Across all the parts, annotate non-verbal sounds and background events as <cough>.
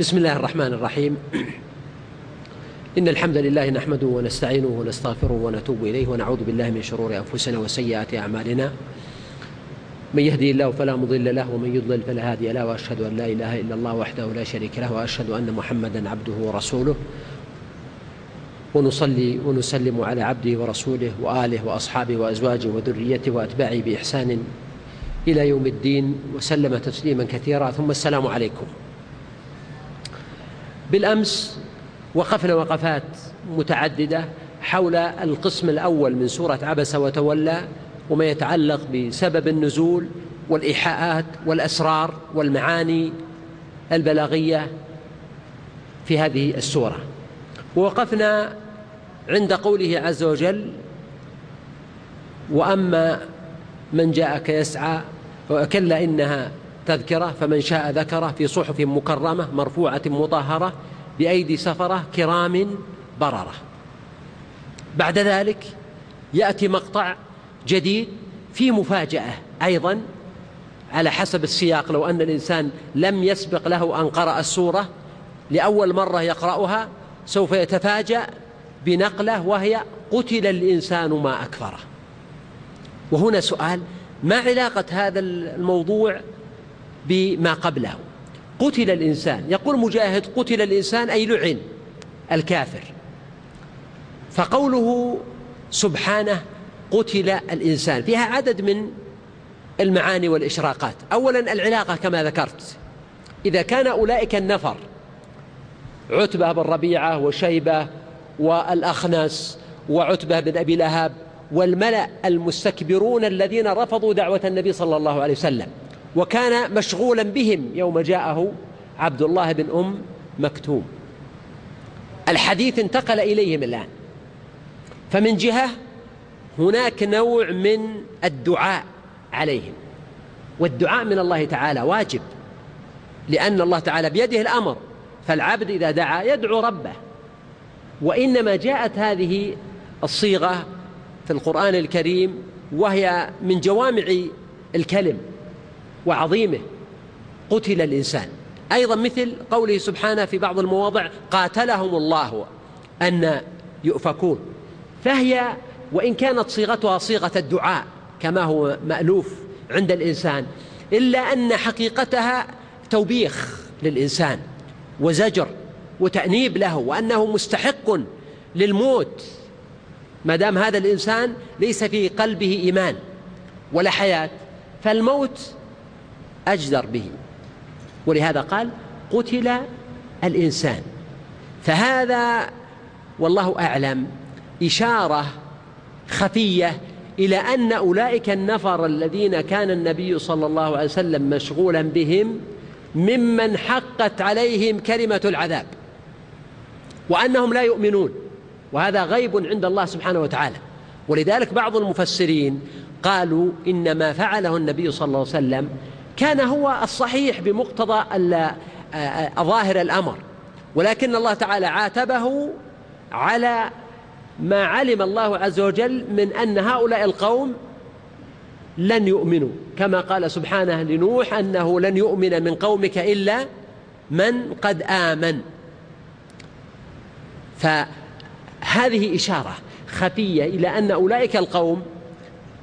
بسم الله الرحمن الرحيم. <clears throat> إن الحمد لله نحمده ونستعينه ونستغفره ونتوب إليه ونعوذ بالله من شرور أنفسنا وسيئات أعمالنا. من يهدي الله فلا مضل له ومن يضلل فلا هادي له وأشهد أن لا إله إلا الله وحده لا شريك له وأشهد أن محمدا عبده ورسوله. ونصلي ونسلم على عبده ورسوله وآله وأصحابه وأزواجه وذريته وأتباعه بإحسان إلى يوم الدين. وسلم تسليما كثيرا. ثم السلام عليكم. بالأمس وقفنا وقفات متعددة حول القسم الأول من سورة عبس وتولى وما يتعلق بسبب النزول والإيحاءات والأسرار والمعاني البلاغية في هذه السورة. ووقفنا عند قوله عز وجل وأما من جاءك يسعى كلا إنها تذكرة فمن شاء ذكره في صحف مكرمة مرفوعة مطهرة بأيدي سفرة كرام بررة. بعد ذلك يأتي مقطع جديد في مفاجأة أيضا على حسب السياق. لو أن الإنسان لم يسبق له أن قرأ السورة لأول مرة يقرأها سوف يتفاجأ بنقلة وهي قتل الإنسان ما أكفره. وهنا سؤال ما علاقة هذا الموضوع بما قبله. قتل الإنسان. يقول مجاهد قتل الإنسان أي لعن الكافر. فقوله سبحانه قتل الإنسان. فيها عدد من المعاني والإشراقات. أولا العلاقة كما ذكرت. إذا كان أولئك النفر عتبة بن ربيعة وشيبة والأخنس وعتبة بن أبي لهب والملأ المستكبرون الذين رفضوا دعوة النبي صلى الله عليه وسلم. وكان مشغولا بهم يوم جاءه عبد الله بن أم مكتوم. الحديث انتقل إليهم الآن. فمن جهة هناك نوع من الدعاء عليهم. والدعاء من الله تعالى واجب لأن الله تعالى بيده الأمر. فالعبد إذا دعا يدعو ربه. وإنما جاءت هذه الصيغة في القرآن الكريم وهي من جوامع الكلم. وعظيمه. قتل الإنسان. أيضا مثل قوله سبحانه في بعض المواضع قاتلهم الله أن يؤفكون. فهي وإن كانت صيغتها صيغة الدعاء كما هو مألوف عند الإنسان إلا أن حقيقتها توبيخ للإنسان وزجر وتأنيب له وأنه مستحق للموت. ما دام هذا الإنسان ليس في قلبه إيمان ولا حياة فالموت أجدر به. ولهذا قال قتل الإنسان. فهذا والله أعلم إشارة خفية إلى أن أولئك النفر الذين كان النبي صلى الله عليه وسلم مشغولا بهم ممن حقت عليهم كلمة العذاب. وأنهم لا يؤمنون. وهذا غيب عند الله سبحانه وتعالى. ولذلك بعض المفسرين قالوا إنما فعله النبي صلى الله عليه وسلم كان هو الصحيح بمقتضى ظاهر الأمر ولكن الله تعالى عاتبه على ما علم الله عز وجل من أن هؤلاء القوم لن يؤمنوا. كما قال سبحانه لنوح أنه لن يؤمن من قومك إلا من قد آمن. فهذه إشارة خفية إلى أن أولئك القوم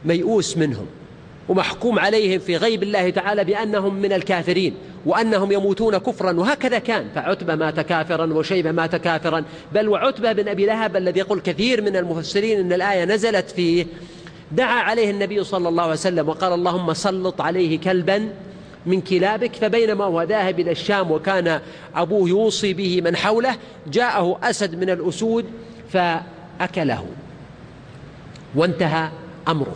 ميؤوس منهم. ومحكوم عليهم في غيب الله تعالى بأنهم من الكافرين وأنهم يموتون كفرا وهكذا كان. فعتبة مات كافرا وشيبة مات كافرا. بل وعتبة بن أبي لهب الذي يقول كثير من المفسرين أن الآية نزلت فيه دعا عليه النبي صلى الله عليه وسلم وقال اللهم سلط عليه كلبا من كلابك فبينما هو ذاهب إلى الشام وكان أبوه يوصي به من حوله جاءه أسد من الأسود فأكله. وانتهى أمره.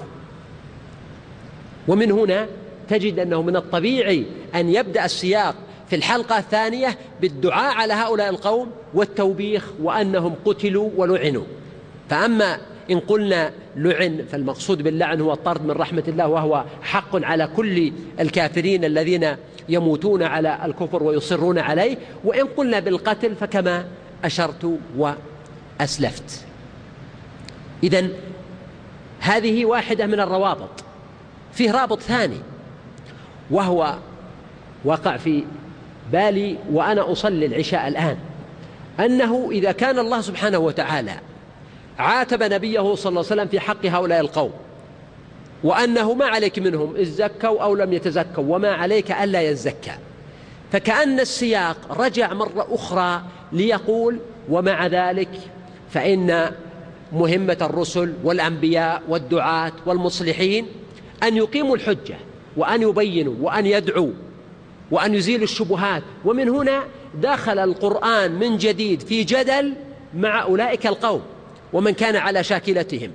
ومن هنا تجد أنه من الطبيعي أن يبدأ السياق في الحلقة الثانية بالدعاء على هؤلاء القوم والتوبيخ وأنهم قتلوا ولعنوا. فأما إن قلنا لعن فالمقصود باللعن هو الطرد من رحمة الله وهو حق على كل الكافرين الذين يموتون على الكفر ويصرون عليه. وإن قلنا بالقتل فكما أشرت وأسلفت. إذا هذه واحدة من الروابط. فيه رابط ثاني وهو وقع في بالي وأنا أصلي العشاء الآن أنه إذا كان الله سبحانه وتعالى عاتب نبيه صلى الله عليه وسلم في حق هؤلاء القوم وأنه ما عليك منهم إذ زكوا أو لم يتزكوا وما عليك ألا يزكى فكأن السياق رجع مرة أخرى ليقول ومع ذلك فإن مهمة الرسل والأنبياء والدعاة والمصلحين أن يقيموا الحجة وأن يبينوا وأن يدعوا وأن يزيلوا الشبهات. ومن هنا دخل القرآن من جديد في جدل مع أولئك القوم ومن كان على شاكلتهم.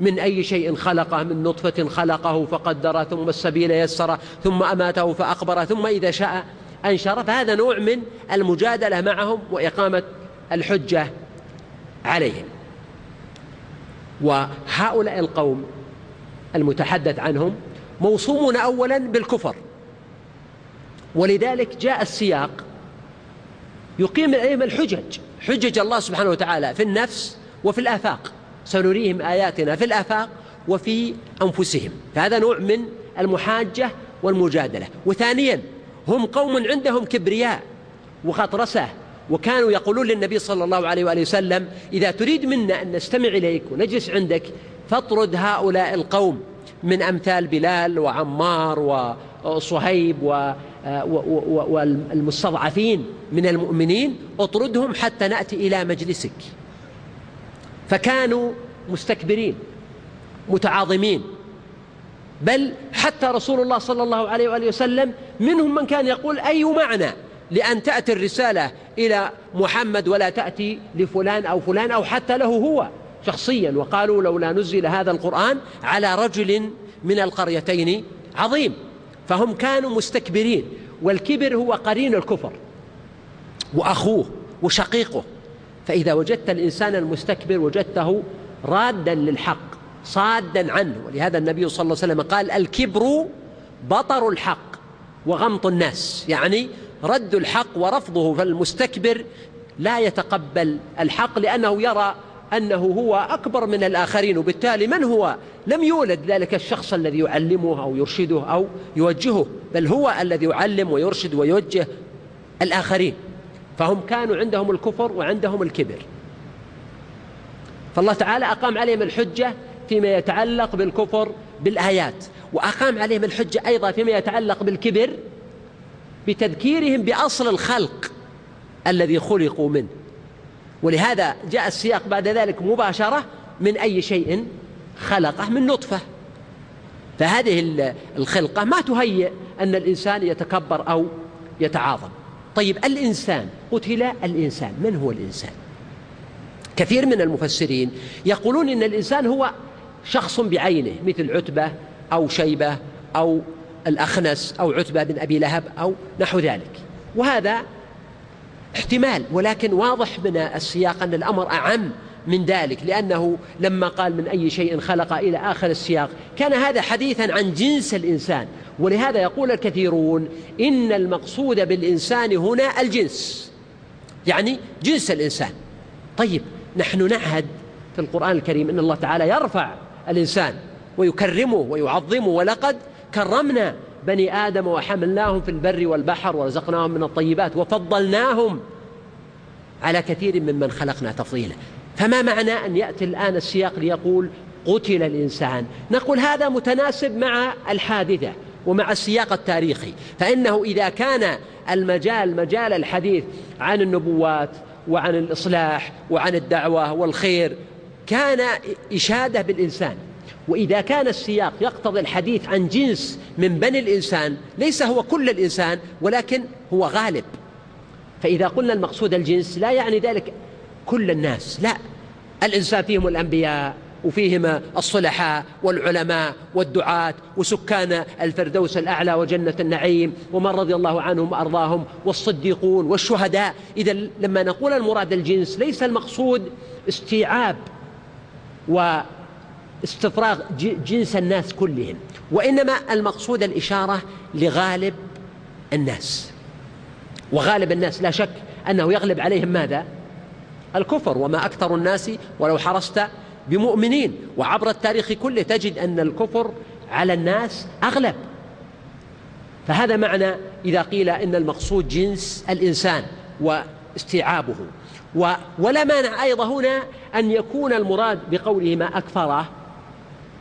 من أي شيء خلقه؟ من نطفة خلقه فقدر ثم السبيل يسر ثم أماته فأقبر ثم إذا شاء أنشر فهذا نوع من المجادلة معهم وإقامة الحجة عليهم. وهؤلاء القوم المتحدث عنهم موصومون أولا بالكفر. ولذلك جاء السياق يقيم عليهم الحجج حجج الله سبحانه وتعالى في النفس وفي الآفاق. سنريهم آياتنا في الآفاق وفي أنفسهم. فهذا نوع من المحاجة والمجادلة. وثانيا هم قوم عندهم كبرياء وغطرسة وكانوا يقولون للنبي صلى الله عليه وآله وسلم إذا تريد منا أن نستمع إليك ونجلس عندك فاطرد هؤلاء القوم من أمثال بلال وعمار وصهيب والمستضعفين من المؤمنين اطردهم حتى نأتي إلى مجلسك. فكانوا مستكبرين متعاظمين. بل حتى رسول الله صلى الله عليه وآله وسلم منهم من كان يقول أي معنى لأن تأتي الرسالة إلى محمد ولا تأتي لفلان أو فلان أو حتى له هو؟ شخصيا وقالوا لولا نزل هذا القرآن على رجل من القريتين عظيم. فهم كانوا مستكبرين والكبر هو قرين الكفر وأخوه وشقيقه. فإذا وجدت الإنسان المستكبر وجدته رادا للحق صادا عنه. ولهذا النبي صلى الله عليه وسلم قال الكبر بطر الحق وغمط الناس. يعني رد الحق ورفضه. فالمستكبر لا يتقبل الحق لأنه يرى أنه هو أكبر من الآخرين. وبالتالي من هو؟ لم يولد ذلك الشخص الذي يعلمه أو يرشده أو يوجهه بل هو الذي يعلم ويرشد ويوجه الآخرين. فهم كانوا عندهم الكفر وعندهم الكبر. فالله تعالى أقام عليهم الحجة فيما يتعلق بالكفر بالآيات وأقام عليهم الحجة أيضا فيما يتعلق بالكبر بتذكيرهم بأصل الخلق الذي خلقوا منه. ولهذا جاء السياق بعد ذلك مباشرة من أي شيء خلقه من نطفة. فهذه الخلقة ما تهيئ أن الإنسان يتكبر أو يتعاظم. طيب الإنسان قتل الإنسان. من هو الإنسان؟ كثير من المفسرين يقولون إن الإنسان هو شخص بعينه مثل عتبة أو شيبة أو الأخنس أو عتبة بن أبي لهب أو نحو ذلك. وهذا احتمال ولكن واضح من السياق أن الأمر أعم من ذلك لأنه لما قال من أي شيء خلق إلى آخر السياق كان هذا حديثا عن جنس الإنسان ولهذا يقول الكثيرون إن المقصود بالإنسان هنا الجنس يعني جنس الإنسان. طيب نحن نعهد في القرآن الكريم أن الله تعالى يرفع الإنسان ويكرمه ويعظمه ولقد كرمنا بني آدم وحملناهم في البر والبحر ورزقناهم من الطيبات وفضلناهم على كثير ممن خلقنا تفضيلا. فما معنى أن يأتي الآن السياق ليقول قتل الإنسان؟ نقول هذا متناسب مع الحادثة ومع السياق التاريخي. فإنه إذا كان المجال مجال الحديث عن النبوات وعن الإصلاح وعن الدعوة والخير كان إشادة بالإنسان. وإذا كان السياق يقتضي الحديث عن جنس من بني الإنسان ليس هو كل الإنسان ولكن هو غالب. فإذا قلنا المقصود الجنس لا يعني ذلك كل الناس لا. الإنسان فيهم الأنبياء وفيهم الصلحاء والعلماء والدعاة وسكان الفردوس الأعلى وجنة النعيم ومن رضي الله عنهم وأرضاهم والصديقون والشهداء. إذا لما نقول المراد الجنس ليس المقصود استيعاب واستفراغ جنس الناس كلهم وإنما المقصود الإشارة لغالب الناس. وغالب الناس لا شك أنه يغلب عليهم ماذا؟ الكفر. وما أكثر الناس ولو حرصت بمؤمنين. وعبر التاريخ كله تجد أن الكفر على الناس أغلب. فهذا معنى إذا قيل إن المقصود جنس الإنسان واستيعابه. ولا مانع أيضا هنا أن يكون المراد بقوله ما أكفره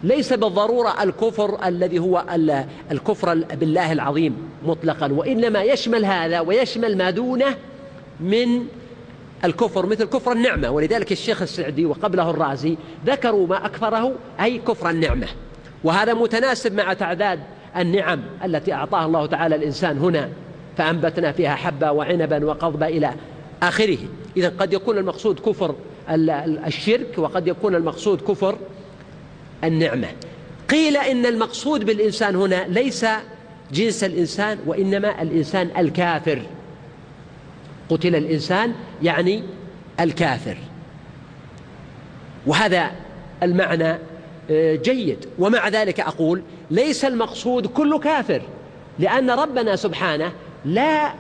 ليس بالضرورة الكفر الذي هو الكفر بالله العظيم مطلقا وإنما يشمل هذا ويشمل ما دونه من الكفر مثل كفر النعمة. ولذلك الشيخ السعدي وقبله الرازي ذكروا ما أكفره أي كفر النعمة. وهذا متناسب مع تعداد النعم التي أعطاها الله تعالى الإنسان هنا فأنبتنا فيها حبة وعنبا وقضبا إلى آخره. إذا قد يكون المقصود كفر الشرك وقد يكون المقصود كفر النعمة. قيل إن المقصود بالإنسان هنا ليس جنس الإنسان وإنما الإنسان الكافر. قتل الإنسان يعني الكافر. وهذا المعنى آه، جيد. ومع ذلك أقول ليس المقصود كل كافر لأن ربنا سبحانه لا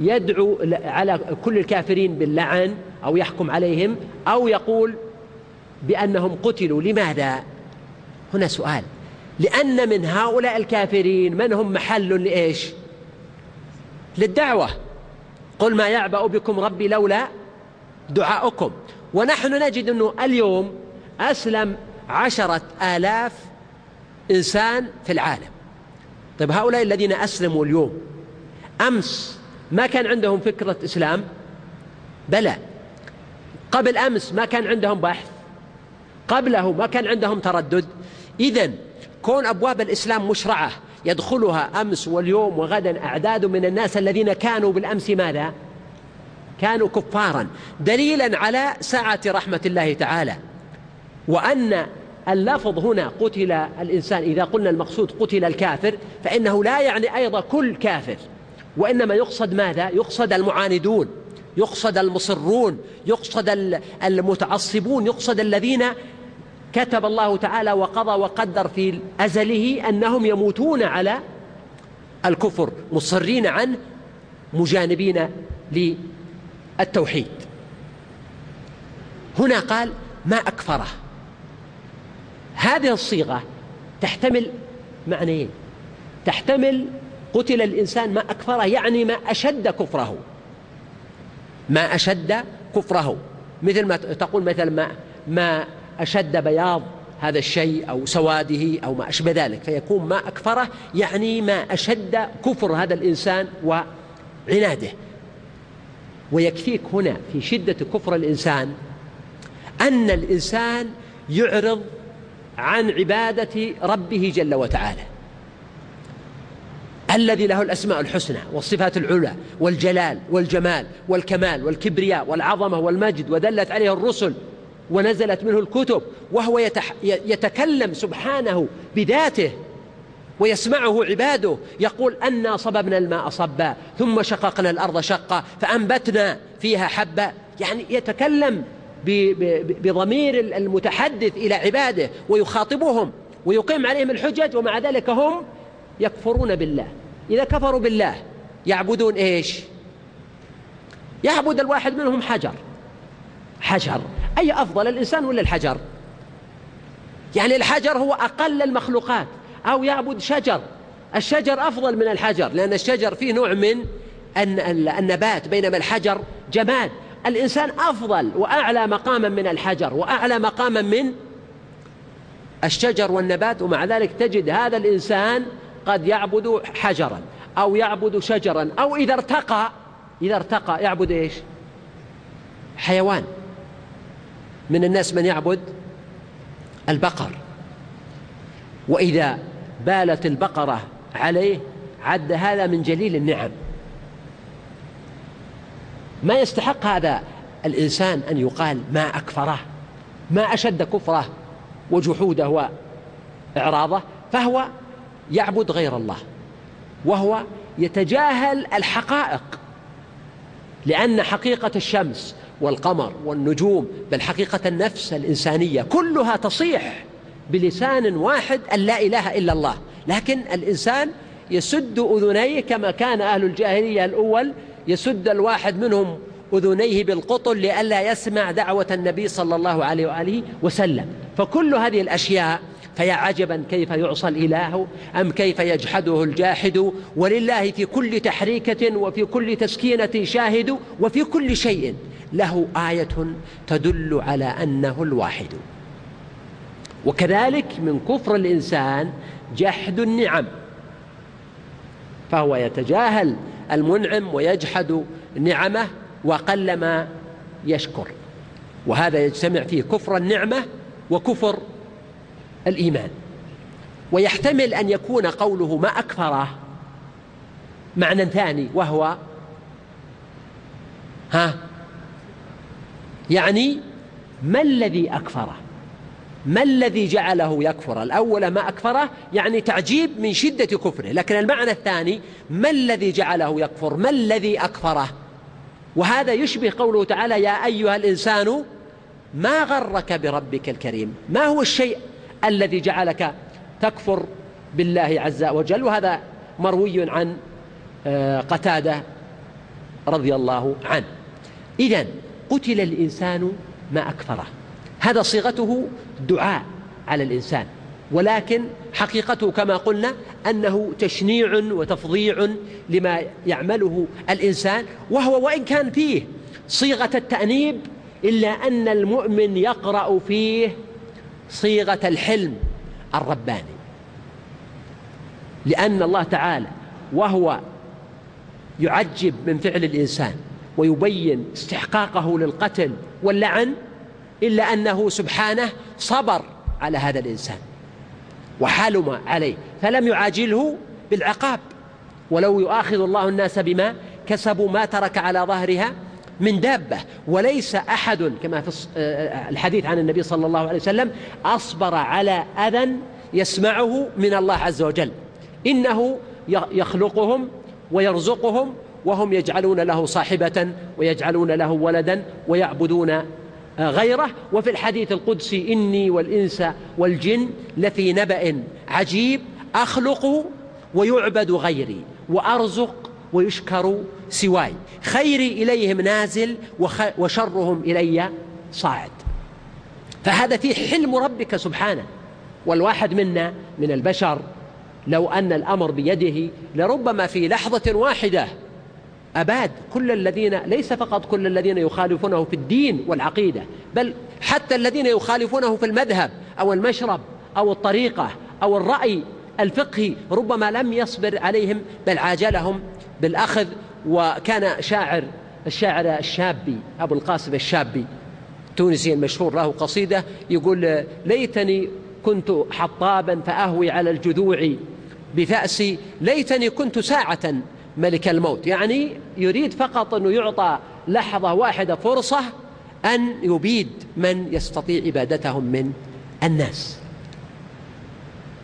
يدعو على كل الكافرين باللعن أو يحكم عليهم أو يقول بأنهم قتلوا. لماذا؟ هنا سؤال. لأن من هؤلاء الكافرين من هم محل لإيش؟ للدعوة. قل ما يعبأ بكم ربي لولا دعاؤكم. ونحن نجد أنه اليوم أسلم عشرة آلاف إنسان في العالم. طيب هؤلاء الذين أسلموا اليوم أمس ما كان عندهم فكرة إسلام؟ بلى. قبل أمس ما كان عندهم بحث. قبله ما كان عندهم تردد إذا كون أبواب الإسلام مشرعة يدخلها أمس واليوم وغدا أعداد من الناس الذين كانوا بالأمس ماذا؟ كانوا كفارا دليلا على سعة رحمة الله تعالى وأن اللفظ هنا قتل الإنسان إذا قلنا المقصود قتل الكافر فإنه لا يعني أيضا كل كافر وإنما يقصد ماذا؟ يقصد المعاندون يقصد المصرون يقصد المتعصبون يقصد الذين كتب الله تعالى وقضى وقدر في أزله أنهم يموتون على الكفر مصرين عنه مجانبين للتوحيد. هنا قال ما أكفره. هذه الصيغة تحتمل معنيين. تحتمل قتل الإنسان ما أكفره يعني ما أشد كفره ما أشد كفره مثل ما تقول مثل ما ما أشد بياض هذا الشيء أو سواده أو ما أشبه ذلك فيكون ما أكفره يعني ما أشد كفر هذا الإنسان وعناده. ويكفيك هنا في شدة كفر الإنسان أن الإنسان يعرض عن عبادة ربه جل وتعالى الذي له الأسماء الحسنى والصفات العلى والجلال والجمال والكمال والكبرياء والعظمة والمجد ودلت عليه الرسل ونزلت منه الكتب وهو يتح يتكلم سبحانه بذاته ويسمعه عباده يقول أنا صببنا الماء صبا ثم شققنا الأرض شقا فأنبتنا فيها حبا. يعني يتكلم بضمير المتحدث إلى عباده ويخاطبهم ويقيم عليهم الحجج ومع ذلك هم يكفرون بالله. إذا كفروا بالله يعبدون إيش؟ يعبد الواحد منهم حجر. حجر. أي أفضل الإنسان ولا الحجر؟ يعني الحجر هو أقل المخلوقات أو يعبد شجر. الشجر أفضل من الحجر لأن الشجر فيه نوع من النبات بينما الحجر جماد. الإنسان أفضل وأعلى مقاما من الحجر وأعلى مقاما من الشجر والنبات ومع ذلك تجد هذا الإنسان قد يعبد حجرا أو يعبد شجرا أو إذا ارتقى إذا ارتقى يعبد إيش؟ حيوان. من الناس من يعبد البقر. وإذا بالت البقرة عليه عد هذا من جليل النعم. ما يستحق هذا الإنسان أن يقال ما أكفره ما أشد كفره وجحوده وإعراضه فهو يعبد غير الله. وهو يتجاهل الحقائق لأن حقيقة الشمس والقمر والنجوم بل حقيقة النفس الإنسانية كلها تصيح بلسان واحد أن لا إله إلا الله. لكن الإنسان يسد أذنيه كما كان أهل الجاهلية الأول يسد الواحد منهم أذنيه بالقطن لئلا يسمع دعوة النبي صلى الله عليه وآله وسلم. فكل هذه الأشياء فيا عجبا كيف يعصى الإله أم كيف يجحده الجاحد ولله في كل تحريكة وفي كل تسكينة شاهد وفي كل شيء له آية تدل على أنه الواحد. وكذلك من كفر الإنسان جحد النعم فهو يتجاهل المنعم ويجحد نعمه وقلما يشكر. وهذا يجتمع فيه كفر النعمة وكفر الإيمان. ويحتمل أن يكون قوله ما أكفره معنى ثاني وهو ها يعني ما الذي أكفره؟ ما الذي جعله يكفر؟ الأول ما أكفره يعني تعجيب من شدة كفره. لكن المعنى الثاني ما الذي جعله يكفر؟ ما الذي أكفره؟ وهذا يشبه قوله تعالى يا أيها الإنسان ما غرك بربك الكريم. ما هو الشيء الذي جعلك تكفر بالله عز وجل. وهذا مروي عن آه، قتادة رضي الله عنه. إذا قتل الإنسان ما أكفره. هذا صيغته دعاء على الإنسان. ولكن حقيقته كما قلنا أنه تشنيع وتفظيع لما يعمله الإنسان. وهو وإن كان فيه صيغة التأنيب إلا أن المؤمن يقرأ فيه صيغة الحلم الرباني. لأن الله تعالى وهو يعجب من فعل الإنسان ويبين استحقاقه للقتل واللعن إلا أنه سبحانه صبر على هذا الإنسان وحلم عليه فلم يعاجله بالعقاب. ولو يؤاخذ الله الناس بما كسبوا ما ترك على ظهرها من دابة وليس أحد كما في آه، الحديث عن النبي صلى الله عليه وسلم أصبر على أذى يسمعه من الله عز وجل. إنه يخلقهم ويرزقهم وهم يجعلون له صاحبة ويجعلون له ولدا ويعبدون آه، غيره. وفي الحديث القدسي إني والإنس والجن لفي نبأ عجيب أخلق ويعبد غيري وأرزق ويشكر سواي. خيري إليهم نازل وشرهم إلي صاعد. فهذا فيه حلم ربك سبحانه. والواحد منا من البشر لو أن الأمر بيده لربما في لحظة واحدة أباد كل الذين ليس فقط كل الذين يخالفونه في الدين والعقيدة بل حتى الذين يخالفونه في المذهب أو المشرب أو الطريقة أو الرأي الفقهي ربما لم يصبر عليهم بل عاجلهم بالأخذ وكان شاعر الشاعر الشابي أبو القاسم الشابي تونسي المشهور له قصيدة يقول ليتني كنت حطابا فأهوي على الجذوع بفأسي ليتني كنت ساعة ملك الموت. يعني يريد فقط أنه يعطى لحظة واحدة فرصة أن يبيد من يستطيع إبادتهم من الناس.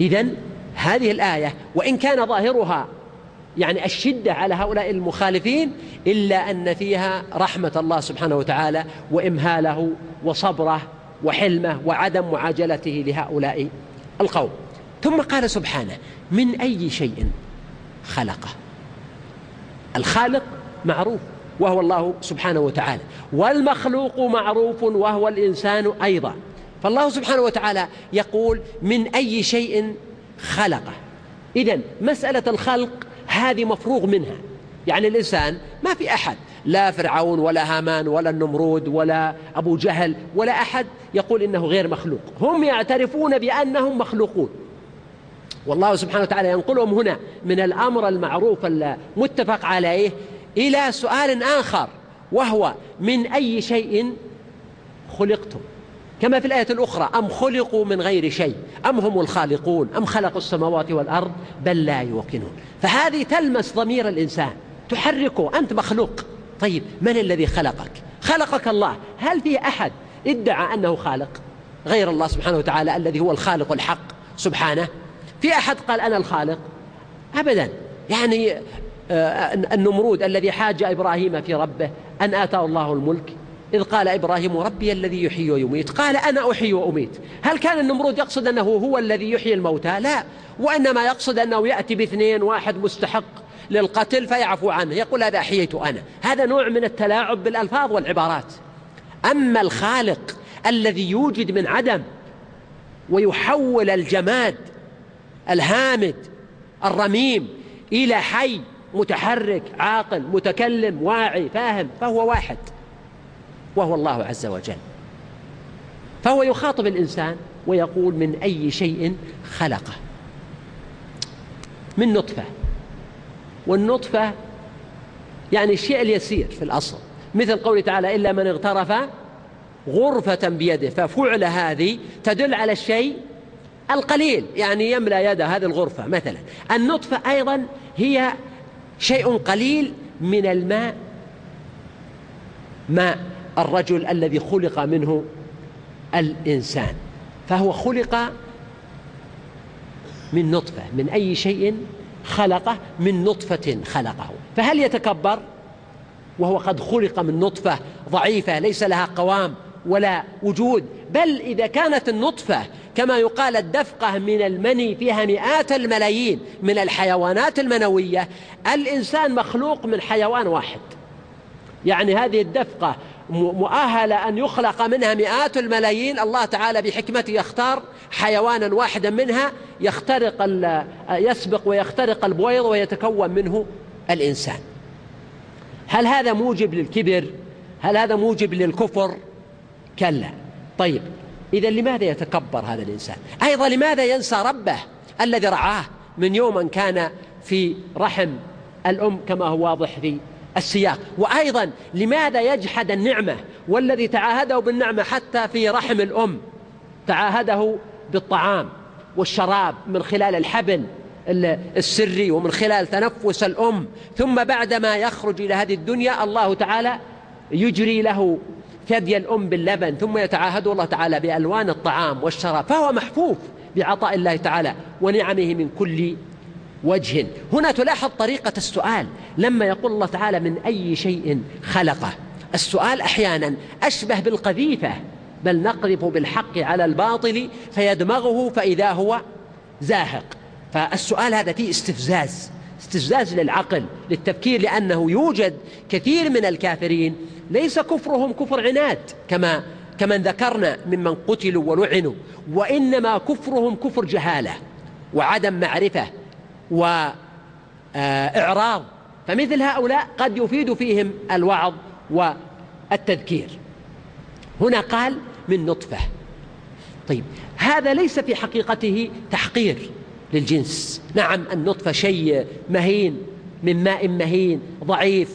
إذا هذه الآية وإن كان ظاهرها يعني الشدة على هؤلاء المخالفين إلا أن فيها رحمة الله سبحانه وتعالى وإمهاله وصبره وحلمه وعدم معاجلته لهؤلاء القوم. ثم قال سبحانه من أي شيء خلقه؟ الخالق معروف وهو الله سبحانه وتعالى والمخلوق معروف وهو الإنسان أيضا. فالله سبحانه وتعالى يقول من أي شيء خلقه؟ إذن مسألة الخلق هذه مفروغ منها. يعني الإنسان ما في أحد لا فرعون ولا هامان ولا النمرود ولا أبو جهل ولا أحد يقول إنه غير مخلوق. هم يعترفون بأنهم مخلوقون. والله سبحانه وتعالى ينقلهم هنا من الأمر المعروف المتفق عليه إلى سؤال آخر وهو من أي شيء خلقتم؟ كما في الآية الأخرى أم خلقوا من غير شيء؟ أم هم الخالقون؟ أم خلقوا السماوات والأرض؟ بل لا يوقنون. فهذه تلمس ضمير الإنسان. تحركه أنت مخلوق. طيب من الذي خلقك؟ خلقك الله. هل في أحد ادعى أنه خالق؟ غير الله سبحانه وتعالى الذي هو الخالق الحق سبحانه؟ في أحد قال أنا الخالق؟ أبدا. يعني آه، النمرود الذي حاج إبراهيم في ربه أن آتاه الله الملك. إذ قال إبراهيم ربي الذي يحيي ويميت. قال أنا أحيي وأميت. هل كان النمرود يقصد أنه هو الذي يحيي الموتى؟ لا. وإنما يقصد أنه يأتي باثنين واحد مستحق للقتل فيعفو عنه. يقول هذا أحييت أنا. هذا نوع من التلاعب بالألفاظ والعبارات. أما الخالق الذي يوجد من عدم ويحول الجماد الهامد الرميم إلى حي متحرك عاقل متكلم واعي فاهم فهو واحد. وهو الله عز وجل. فهو يخاطب الإنسان ويقول من أي شيء خلقه. من نطفة. والنطفة يعني الشيء اليسير في الأصل. مثل قوله تعالى إلا من اغترف غرفة بيده ففعل هذه تدل على الشيء القليل. يعني يملأ يده هذه الغرفة مثلا. النطفة أيضا هي شيء قليل من الماء. ماء. الرجل الذي خلق منه الإنسان. فهو خلق من نطفة من أي شيء خلقه من نطفة خلقه. فهل يتكبر؟ وهو قد خلق من نطفة ضعيفة ليس لها قوام ولا وجود. بل إذا كانت النطفة كما يقال الدفقة من المني فيها مئات الملايين من الحيوانات المنوية الإنسان مخلوق من حيوان واحد. يعني هذه الدفقة مؤهلة أن يخلق منها مئات الملايين. الله تعالى بحكمته يختار حيوانا واحدا منها يخترق يسبق ويخترق البويض ويتكون منه الإنسان. هل هذا موجب للكبر؟ هل هذا موجب للكفر؟ كلا. طيب إذا لماذا يتكبر هذا الإنسان؟ أيضا لماذا ينسى ربه الذي رعاه من يوم أن كان في رحم الأم كما هو واضح في السياق. وأيضا لماذا يجحد النعمة والذي تعاهده بالنعمة حتى في رحم الأم تعاهده بالطعام والشراب من خلال الحبل السري ومن خلال تنفس الأم. ثم بعدما يخرج إلى هذه الدنيا الله تعالى يجري له ثدي الأم باللبن. ثم يتعاهد الله تعالى بألوان الطعام والشراب. فهو محفوف بعطاء الله تعالى ونعمه من كل وجه. هنا تلاحظ طريقة السؤال لما يقول الله تعالى من أي شيء خلقه. السؤال أحيانا أشبه بالقذيفة بل نقذف بالحق على الباطل فيدمغه فإذا هو زاهق. فالسؤال هذا فيه استفزاز استفزاز للعقل للتفكير لأنه يوجد كثير من الكافرين ليس كفرهم كفر عناد كما كمن ذكرنا ممن قتلوا ولعنوا وإنما كفرهم كفر جهالة وعدم معرفة. وإعراض. فمثل هؤلاء قد يفيد فيهم الوعظ والتذكير. هنا قال من نطفة. طيب هذا ليس في حقيقته تحقير للجنس. نعم النطفة شيء مهين من ماء مهين ضعيف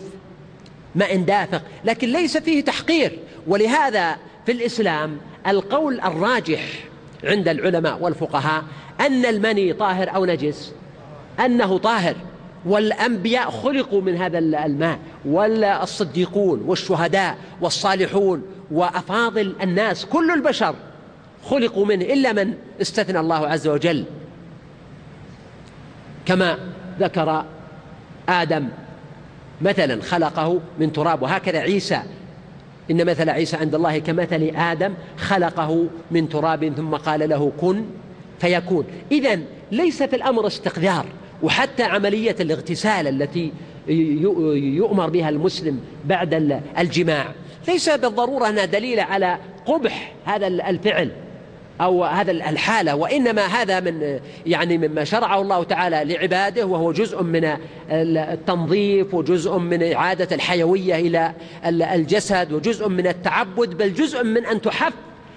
ماء دافق لكن ليس فيه تحقير. ولهذا في الإسلام القول الراجح عند العلماء والفقهاء أن المني طاهر أو نجس أنه طاهر. والأنبياء خلقوا من هذا الماء. والصديقون والشهداء والصالحون وأفاضل الناس كل البشر خلقوا منه إلا من استثنى الله عز وجل. كما ذكر آدم مثلا خلقه من تراب وهكذا عيسى. إن مثل عيسى عند الله كمثل آدم خلقه من تراب ثم قال له كن فيكون. إذا ليس في الأمر استقذار. وحتى عملية الاغتسال التي يؤمر بها المسلم بعد الجماع. ليس بالضرورة أنها دليل على قبح هذا الفعل أو هذا الحالة وإنما هذا من يعني مما شرعه الله تعالى لعباده وهو جزء من التنظيف وجزء من إعادة الحيوية إلى الجسد وجزء من التعبد بل جزء من أن تحف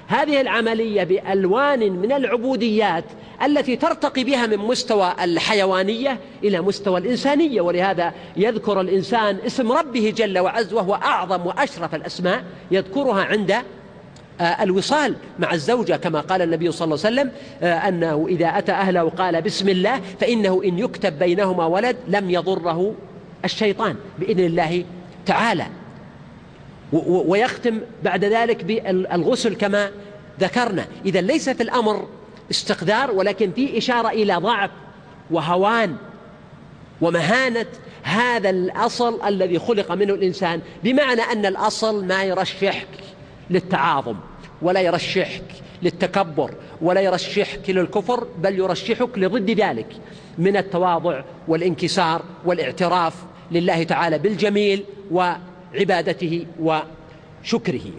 هذه العملية بألوان من العبوديات التي ترتقي بها من مستوى الحيوانية إلى مستوى الإنسانية ولهذا يذكر الإنسان اسم ربه جل وعز وهو أعظم وأشرف الأسماء يذكرها عند آه، الوصال مع الزوجة كما قال النبي صلى الله عليه وسلم آه، أنه إذا أتى أهله قال بسم الله فإنه إن يكتب بينهما ولد لم يضره الشيطان بإذن الله تعالى. ويختم بعد ذلك بالغسل كما ذكرنا. إذا ليس في الأمر استقدار ولكن في إشارة إلى ضعف وهوان ومهانة هذا الأصل الذي خلق منه الإنسان بمعنى أن الأصل ما يرشحك للتعاظم ولا يرشحك للتكبر ولا يرشحك للكفر بل يرشحك لضد ذلك من التواضع والانكسار والاعتراف لله تعالى بالجميل وعبادته وشكره.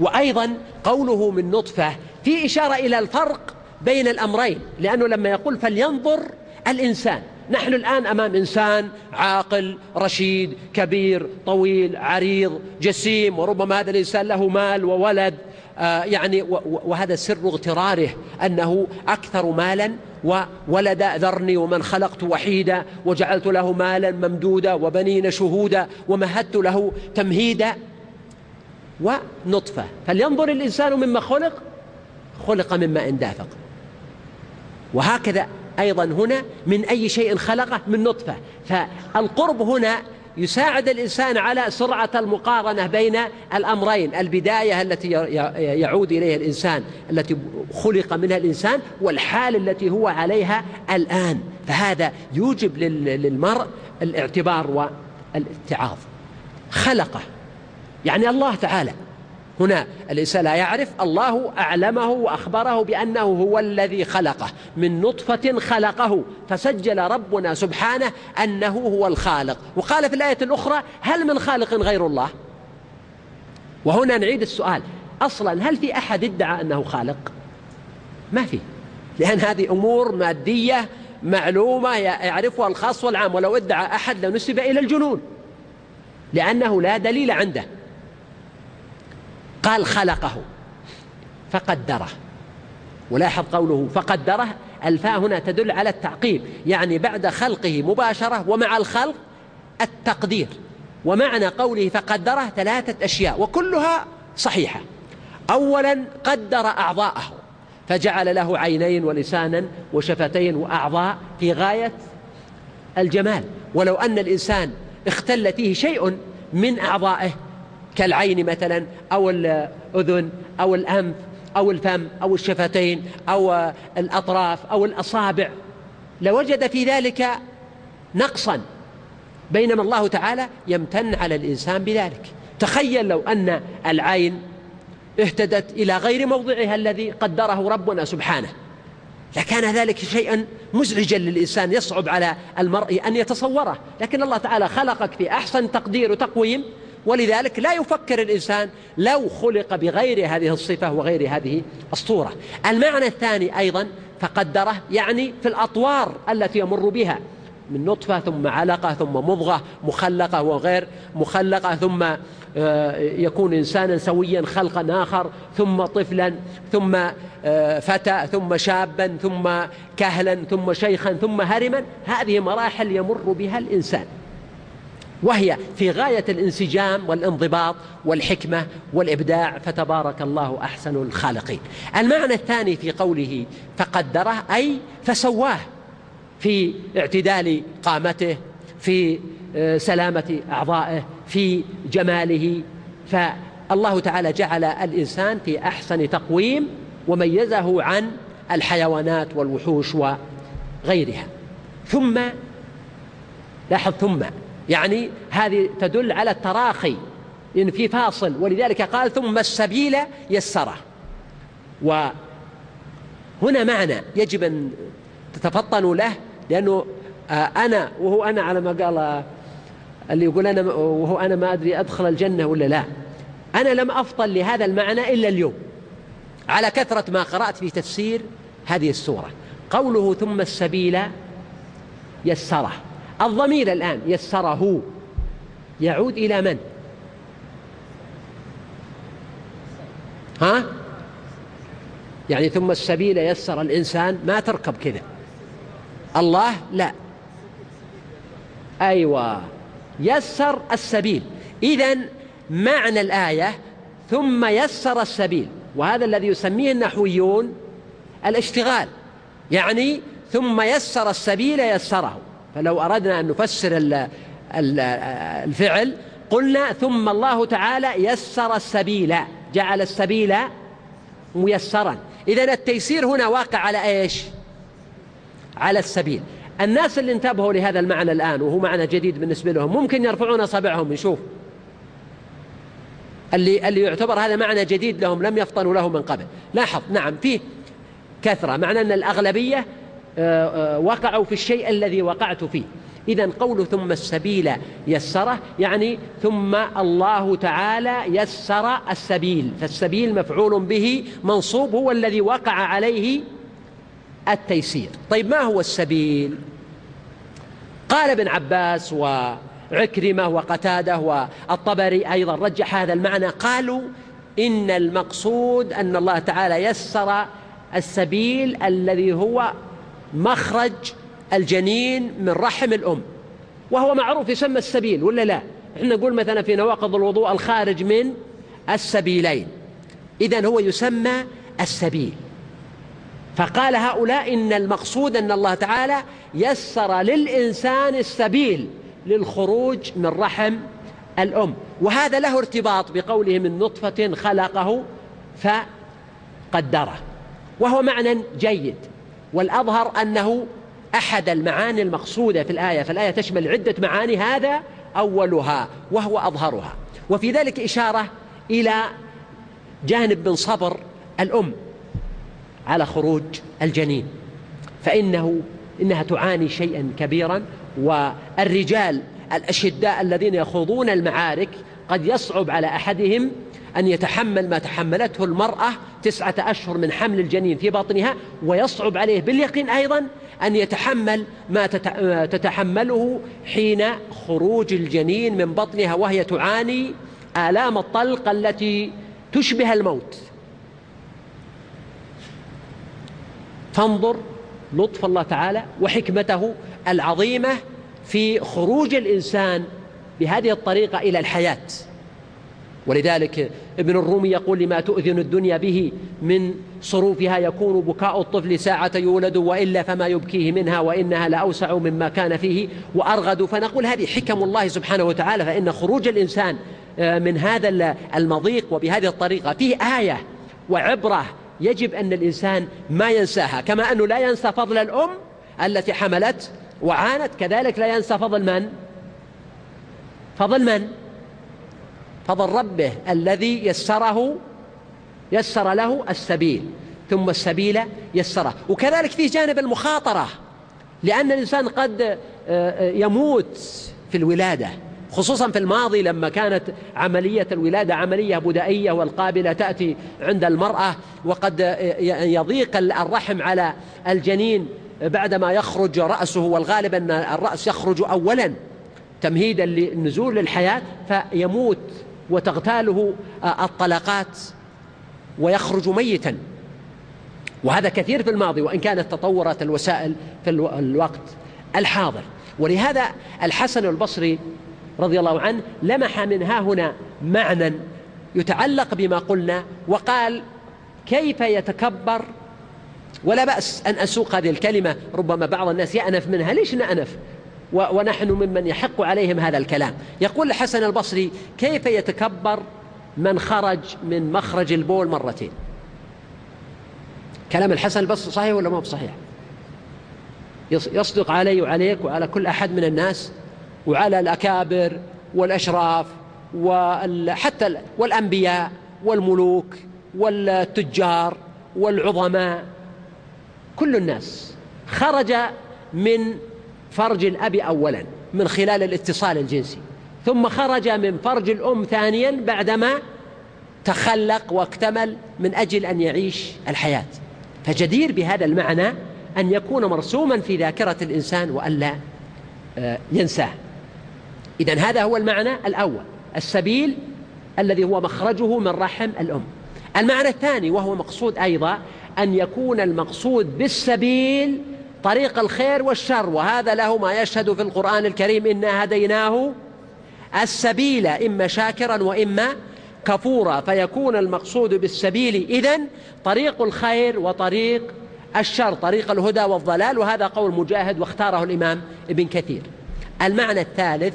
وأيضا قوله من نطفة في إشارة إلى الفرق بين الأمرين لأنه لما يقول فلينظر الإنسان. نحن الآن أمام إنسان عاقل رشيد كبير طويل عريض جسيم وربما هذا الإنسان له مال وولد. يعني وهذا سر اغتراره أنه أكثر مالا وولد ذرني ومن خلقت وحيدا وجعلت له مالا ممدودا وبنين شهودا ومهدت له تمهيدا ونطفة. فلينظر الإنسان مما خلق خلق من ماء دافق وهكذا أيضا هنا من أي شيء خلقه من نطفة. فالقرب هنا يساعد الإنسان على سرعة المقارنة بين الأمرين البداية التي يعود إليها الإنسان التي خلق منها الإنسان والحال التي هو عليها الآن. فهذا يوجب للمرء الاعتبار والاتعاظ. خلقه. يعني الله تعالى هنا الإنسان لا يعرف الله أعلمه وأخبره بأنه هو الذي خلقه. من نطفة خلقه. فسجل ربنا سبحانه أنه هو الخالق. وقال في الآية الأخرى هل من خالق غير الله؟ وهنا نعيد السؤال. أصلا هل في أحد ادعى أنه خالق؟ ما في. لأن هذه أمور مادية معلومة يعرفها الخاص والعام. ولو ادعى أحد لنسب إلى الجنون. لأنه لا دليل عنده. قال خلقه فقدره. ولاحظ قوله فقدره الفاء هنا تدل على التعقيب يعني بعد خلقه مباشرة ومع الخلق التقدير. ومعنى قوله فقدره ثلاثة أشياء وكلها صحيحة. أولا قدر أعضاءه فجعل له عينين ولسانا وشفتين وأعضاء في غاية الجمال. ولو أن الإنسان اختل فيه شيء من أعضائه كالعين مثلا أو الأذن أو الأنف أو الفم أو الشفتين أو الأطراف أو الأصابع. لوجد في ذلك نقصا بينما الله تعالى يمتن على الإنسان بذلك. تخيل لو أن العين اهتدت إلى غير موضعها الذي قدره ربنا سبحانه. لكان ذلك شيئا مزعجا للإنسان يصعب على المرء أن يتصوره. لكن الله تعالى خلقك في أحسن تقدير وتقويم ولذلك لا يفكر الإنسان لو خلق بغير هذه الصفة وغير هذه الصورة. المعنى الثاني أيضا فقدره يعني في الأطوار التي يمر بها من نطفة ثم علقة ثم مضغة مخلقة وغير مخلقة ثم آه، يكون إنسانا سويا خلقا آخر ثم طفلا ثم آه، فتى ثم شابا ثم كهلا ثم شيخا ثم هرما هذه مراحل يمر بها الإنسان. وهي في غاية الانسجام والانضباط والحكمة والإبداع فتبارك الله أحسن الخالقين. المعنى الثاني في قوله فقدره أي فسواه في اعتدال قامته في آه، سلامة أعضائه في جماله. فالله تعالى جعل الإنسان في أحسن تقويم وميزه عن الحيوانات والوحوش وغيرها. ثم لاحظ ثم يعني هذه تدل على التراخي إن في فاصل ولذلك قال ثم السبيل يسره. وهنا معنى يجب أن تتفطنوا له لأنه آه، أنا وهو أنا على ما قال آه، اللي يقول أنا وهو أنا ما أدري أدخل الجنة ولا لا. أنا لم أفطن لهذا المعنى إلا اليوم. على كثرة ما قرأت في تفسير هذه السورة. قوله ثم السبيل يسره. الضمير الآن يسره. يعود إلى من؟ ها؟ يعني ثم السبيل يسر الإنسان ما تركب كذا. الله لا. أيوة. يسر السبيل. إذا معنى الآية ثم يسر السبيل. وهذا الذي يسميه النحويون الاشتغال. يعني ثم يسر السبيل يسره. فلو أردنا أن نفسر الفعل قلنا ثم الله تعالى يسر السبيل. جعل السبيل ميسرا. إذا التيسير هنا واقع على إيش؟ على السبيل. الناس اللي انتبهوا لهذا المعنى الآن وهو معنى جديد بالنسبة لهم ممكن يرفعون أصابعهم نشوف اللي اللي يعتبر هذا معنى جديد لهم لم يفطنوا له من قبل. لاحظ نعم فيه كثرة. معنى أن الأغلبية وقعوا في الشيء الذي وقعت فيه. إذا قول ثم السبيل يسره يعني ثم الله تعالى يسر السبيل. فالسبيل مفعول به منصوب هو الذي وقع عليه التيسير. طيب ما هو السبيل؟ قال ابن عباس وعكرمة وقتادة والطبري أيضا رجح هذا المعنى. قالوا إن المقصود أن الله تعالى يسر السبيل الذي هو مخرج الجنين من رحم الأم. وهو معروف يسمى السبيل ولا لا؟ إحنا نقول مثلا في نواقض الوضوء الخارج من السبيلين. إذا هو يسمى السبيل. فقال هؤلاء إن المقصود أن الله تعالى يسر للإنسان السبيل للخروج من رحم الأم. وهذا له ارتباط بقوله من نطفة خلقه فقدره. وهو معنى جيد. والأظهر أنه أحد المعاني المقصودة في الآية فالآية تشمل عدة معاني هذا أولها وهو أظهرها. وفي ذلك إشارة إلى جانب من صبر الأم على خروج الجنين فإنه إنها تعاني شيئا كبيرا والرجال الأشداء الذين يخوضون المعارك قد يصعب على أحدهم أن يتحمل ما تحملته المرأة تسعة أشهر من حمل الجنين في بطنها ويصعب عليه باليقين أيضا أن يتحمل ما تتحمله حين خروج الجنين من بطنها وهي تعاني آلام الطلق التي تشبه الموت. فانظر لطف الله تعالى وحكمته العظيمة في خروج الإنسان بهذه الطريقة إلى الحياة. ولذلك ابن الرومي يقول لما تؤذن الدنيا به من صروفها يكون بكاء الطفل ساعة يولد وإلا فما يبكيه منها وإنها لأوسع مما كان فيه وأرغد فنقول هذه حكم الله سبحانه وتعالى فإن خروج الإنسان آه، من هذا المضيق وبهذه الطريقة فيه آية وعبرة يجب أن الإنسان ما ينساها كما أنه لا ينسى فضل الأم التي حملت وعانت كذلك لا ينسى فضل من؟ فضل من؟ فضل ربه الذي يسره يسر له السبيل ثم السبيل يسره. وكذلك فيه جانب المخاطرة لأن الإنسان قد آه، آه، يموت في الولادة خصوصا في الماضي لما كانت عملية الولادة عملية بدائية والقابلة تأتي عند المرأة وقد آه، يضيق الرحم على الجنين بعدما يخرج رأسه والغالب أن الرأس يخرج أولا تمهيدا للنزول للحياة فيموت وتغتاله آه، الطلقات ويخرج ميتا. وهذا كثير في الماضي وإن كانت تطورت الوسائل في الوقت الحاضر. ولهذا الحسن البصري رضي الله عنه لمح من ها هنا معنى يتعلق بما قلنا وقال كيف يتكبر؟ ولا بأس أن أسوق هذه الكلمة ربما بعض الناس يأنف منها. ليش نأنف؟ ونحن ممن يحق عليهم هذا الكلام. يقول الحسن البصري كيف يتكبر من خرج من مخرج البول مرتين؟ كلام الحسن البصري صحيح ولا ما بصحيح؟ يصدق علي وعليك وعلى كل أحد من الناس وعلى الأكابر والأشراف وحتى والأنبياء والملوك والتجار والعظماء. كل الناس خرج من فرج الأب أولا من خلال الاتصال الجنسي. ثم خرج من فرج الأم ثانيا بعدما تخلق واكتمل من أجل أن يعيش الحياة. فجدير بهذا المعنى أن يكون مرسوما في ذاكرة الإنسان وألا آه، ينساه. إذا هذا هو المعنى الأول السبيل الذي هو مخرجه من رحم الأم. المعنى الثاني وهو مقصود أيضا أن يكون المقصود بالسبيل طريق الخير والشر وهذا له ما يشهد في القرآن الكريم إنا هديناه السبيل إما شاكرا وإما كفورا فيكون المقصود بالسبيل إذن طريق الخير وطريق الشر طريق الهدى والضلال وهذا قول مجاهد واختاره الإمام ابن كثير. المعنى الثالث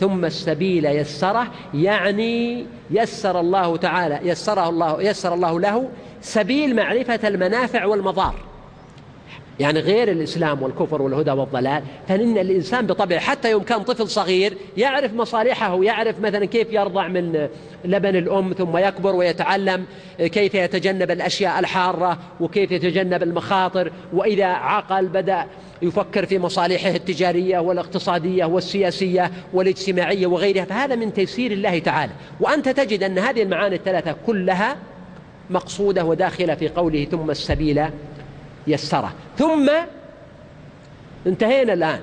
ثم السبيل يسره يعني يسر الله تعالى يسره الله يسر الله له سبيل معرفة المنافع والمضار. يعني غير الإسلام والكفر والهدى والضلال فإن الإنسان بطبعه حتى يوم كان طفل صغير يعرف مصالحه يعرف مثلا كيف يرضع من لبن الأم ثم يكبر ويتعلم كيف يتجنب الأشياء الحارة وكيف يتجنب المخاطر وإذا عقل بدأ يفكر في مصالحه التجارية والاقتصادية والسياسية والاجتماعية وغيرها فهذا من تيسير الله تعالى. وأنت تجد أن هذه المعاني الثلاثة كلها مقصودة وداخلة في قوله ثم السبيل يسره. ثم انتهينا الآن.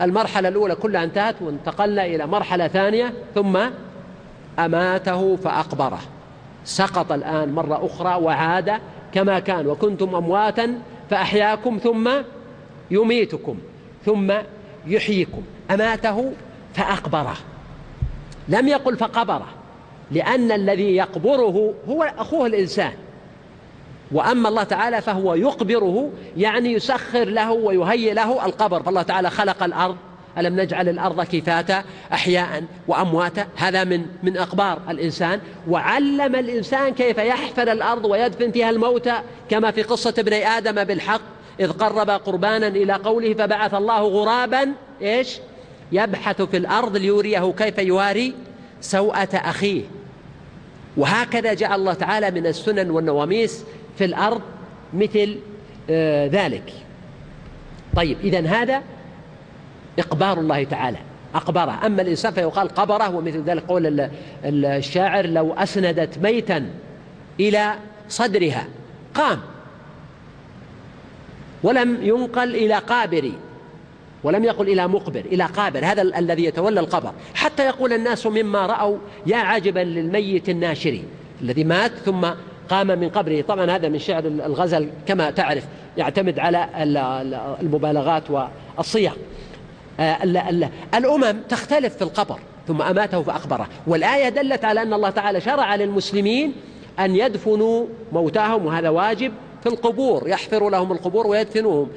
المرحلة الأولى كلها انتهت وانتقلنا إلى مرحلة ثانية ثم أماته فأقبره. سقط الآن مرة أخرى وعاد كما كان وكنتم أمواتا فأحياكم ثم يميتكم ثم يحييكم. أماته فأقبره. لم يقل فقبره لأن الذي يقبره هو أخوه الإنسان. وأما الله تعالى فهو يقبره يعني يسخر له ويهيئ له القبر. فالله تعالى خلق الأرض ألم نجعل الأرض كفاتا أحياء وأمواتا؟ هذا من من أقبار الإنسان. وعلم الإنسان كيف يحفر الأرض ويدفن فيها الموتى كما في قصة ابني آدم بالحق إذ قرب قربانا إلى قوله فبعث الله غرابا إيش؟ يبحث في الأرض ليريه كيف يواري سوءة أخيه. وهكذا جعل الله تعالى من السنن والنواميس في الأرض مثل آه، ذلك. طيب إذا هذا إقبار الله تعالى. أقبره. أما الإنسان فيقال قبره ومثل ذلك قول الشاعر لو أسندت ميتا إلى صدرها قام. ولم ينقل إلى قابر ولم يقل إلى مقبر إلى قابر. هذا الذي يتولى القبر. حتى يقول الناس مما رأوا يا عجبا للميت الناشري الذي مات ثم قام من قبره. طبعا هذا من شعر الغزل كما تعرف يعتمد على المبالغات والصيغ. آه، الأمم تختلف في القبر ثم أماته فأخبره. والآية دلت على أن الله تعالى شرع للمسلمين أن يدفنوا موتاهم وهذا واجب في القبور يحفر لهم القبور ويدفنوهم.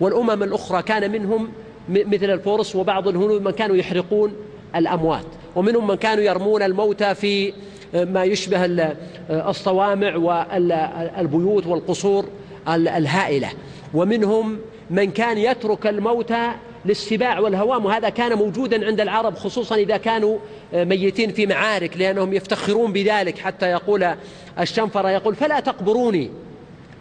والأمم الأخرى كان منهم مثل الفرس وبعض الهنود من كانوا يحرقون الأموات ومنهم من كانوا يرمون الموتى في ما يشبه الصوامع والبيوت والقصور الهائلة. ومنهم من كان يترك الموتى للسباع والهوام وهذا كان موجودا عند العرب خصوصا إذا كانوا ميتين في معارك لأنهم يفتخرون بذلك حتى يقول الشنفر يقول فلا تقبروني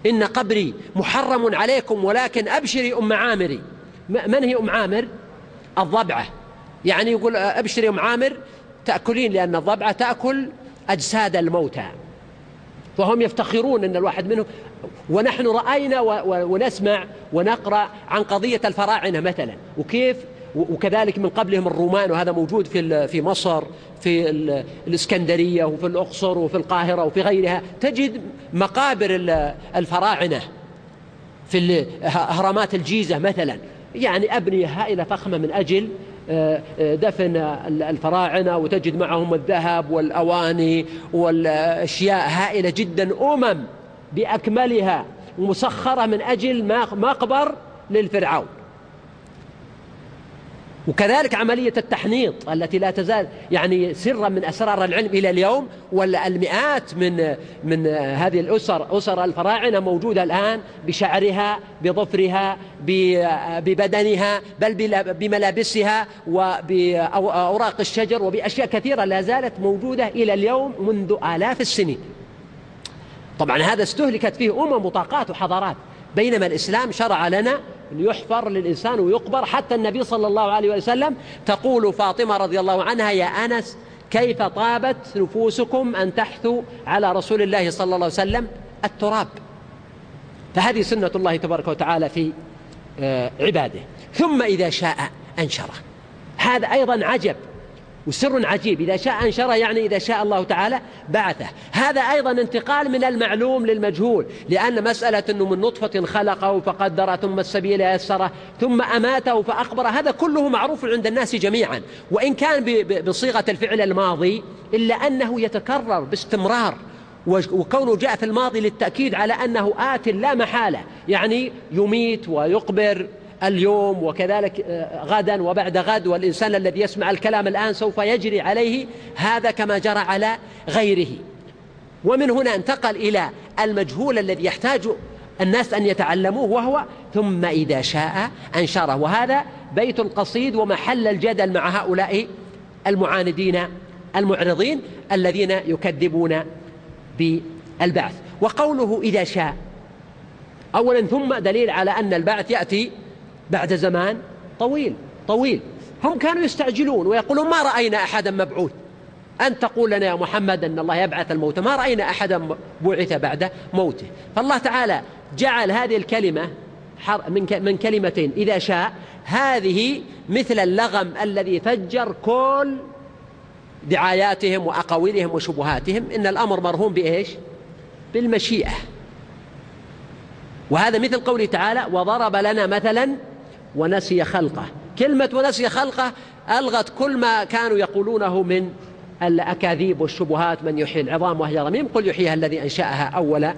إن قبري محرم عليكم ولكن أبشري أم عامري. من هي أم عامر؟ الضبعة. يعني يقول أبشري أم عامر تأكلين لأن الضبعة تأكل أجساد الموتى. فهم يفتخرون أن الواحد منهم ونحن رأينا ونسمع ونقرأ عن قضية الفراعنة مثلا. وكيف وكذلك من قبلهم الرومان وهذا موجود في في مصر في الإسكندرية وفي الأقصر وفي القاهرة وفي غيرها. تجد مقابر الفراعنة في أهرامات الجيزة مثلا. يعني أبنية هائلة فخمة من آه، دفن الفراعنة وتجد معهم الذهب والأواني والأشياء هائلة جدا أمم بأكملها مسخرة من أجل مقبر للفرعون. وكذلك عملية التحنيط التي لا تزال يعني سرا من أسرار العلم إلى اليوم والمئات من من هذه الأسر أسر الفراعنة موجودة الآن بشعرها بظفرها ببدنها بل بملابسها وبأوراق الشجر وبأشياء كثيرة لا زالت موجودة إلى اليوم منذ آلاف السنين. طبعا هذا استهلكت فيه أمم وطاقات وحضارات بينما الإسلام شرع لنا يحفر للإنسان ويقبر حتى النبي صلى الله عليه وسلم تقول فاطمة رضي الله عنها يا أنس كيف طابت نفوسكم أن تحثوا على رسول الله صلى الله عليه وسلم؟ التراب. فهذه سنة الله تبارك وتعالى في آه، عباده. ثم إذا شاء أنشره. هذا أيضا عجب. وسر عجيب. إذا شاء أنشره يعني إذا شاء الله تعالى بعثه. هذا أيضا انتقال من المعلوم للمجهول لأن مسألة أنه من نطفة خلقه فقدر ثم السبيل يسره ثم أماته فأخبره هذا كله معروف عند الناس جميعا. وإن كان بصيغة الفعل الماضي إلا أنه يتكرر باستمرار. وكونه جاء في الماضي للتأكيد على أنه آت لا محالة. يعني يميت ويقبر اليوم وكذلك آه، غدا وبعد غد والإنسان الذي يسمع الكلام الآن سوف يجري عليه هذا كما جرى على غيره. ومن هنا انتقل إلى المجهول الذي يحتاج الناس أن يتعلموه وهو ثم إذا شاء أنشره. وهذا بيت قصيد ومحل الجدل مع هؤلاء المعاندين المعرضين الذين يكذبون بالبعث. وقوله إذا شاء أولا ثم دليل على أن البعث يأتي بعد زمان طويل طويل. هم كانوا يستعجلون ويقولون ما رأينا أحدا مبعوث. أن تقول لنا يا محمد أن الله يبعث الموتى ما رأينا أحدا بعث بعد موته. فالله تعالى جعل هذه الكلمة من كلمتين. إذا شاء هذه مثل اللغم الذي فجر كل دعاياتهم وأقاويلهم وشبهاتهم. إن الأمر مرهون بإيش؟ بالمشيئة. وهذا مثل قوله تعالى وضرب لنا مثلا ونسي خلقه. كلمة ونسي خلقه ألغت كل ما كانوا يقولونه من الأكاذيب والشبهات من يحيي العظام وهي رميم. قل يحييها الذي أنشأها أول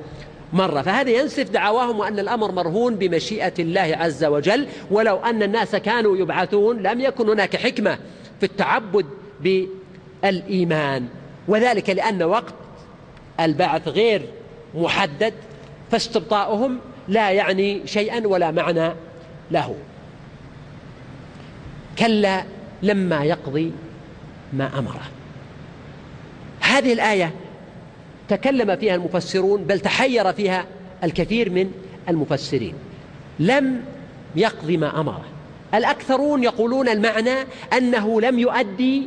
مرة. فهذا ينسف دعواهم وأن الأمر مرهون بمشيئة الله عز وجل. ولو أن الناس كانوا يبعثون لم يكن هناك حكمة في التعبد بالإيمان. وذلك لأن وقت البعث غير محدد فاستبطاؤهم لا يعني شيئا ولا معنى له. كلا لما يقضي ما أمره. هذه الآية تكلم فيها المفسرون بل تحير فيها الكثير من المفسرين. لم يقضي ما أمره. الأكثرون يقولون المعنى أنه لم يؤدي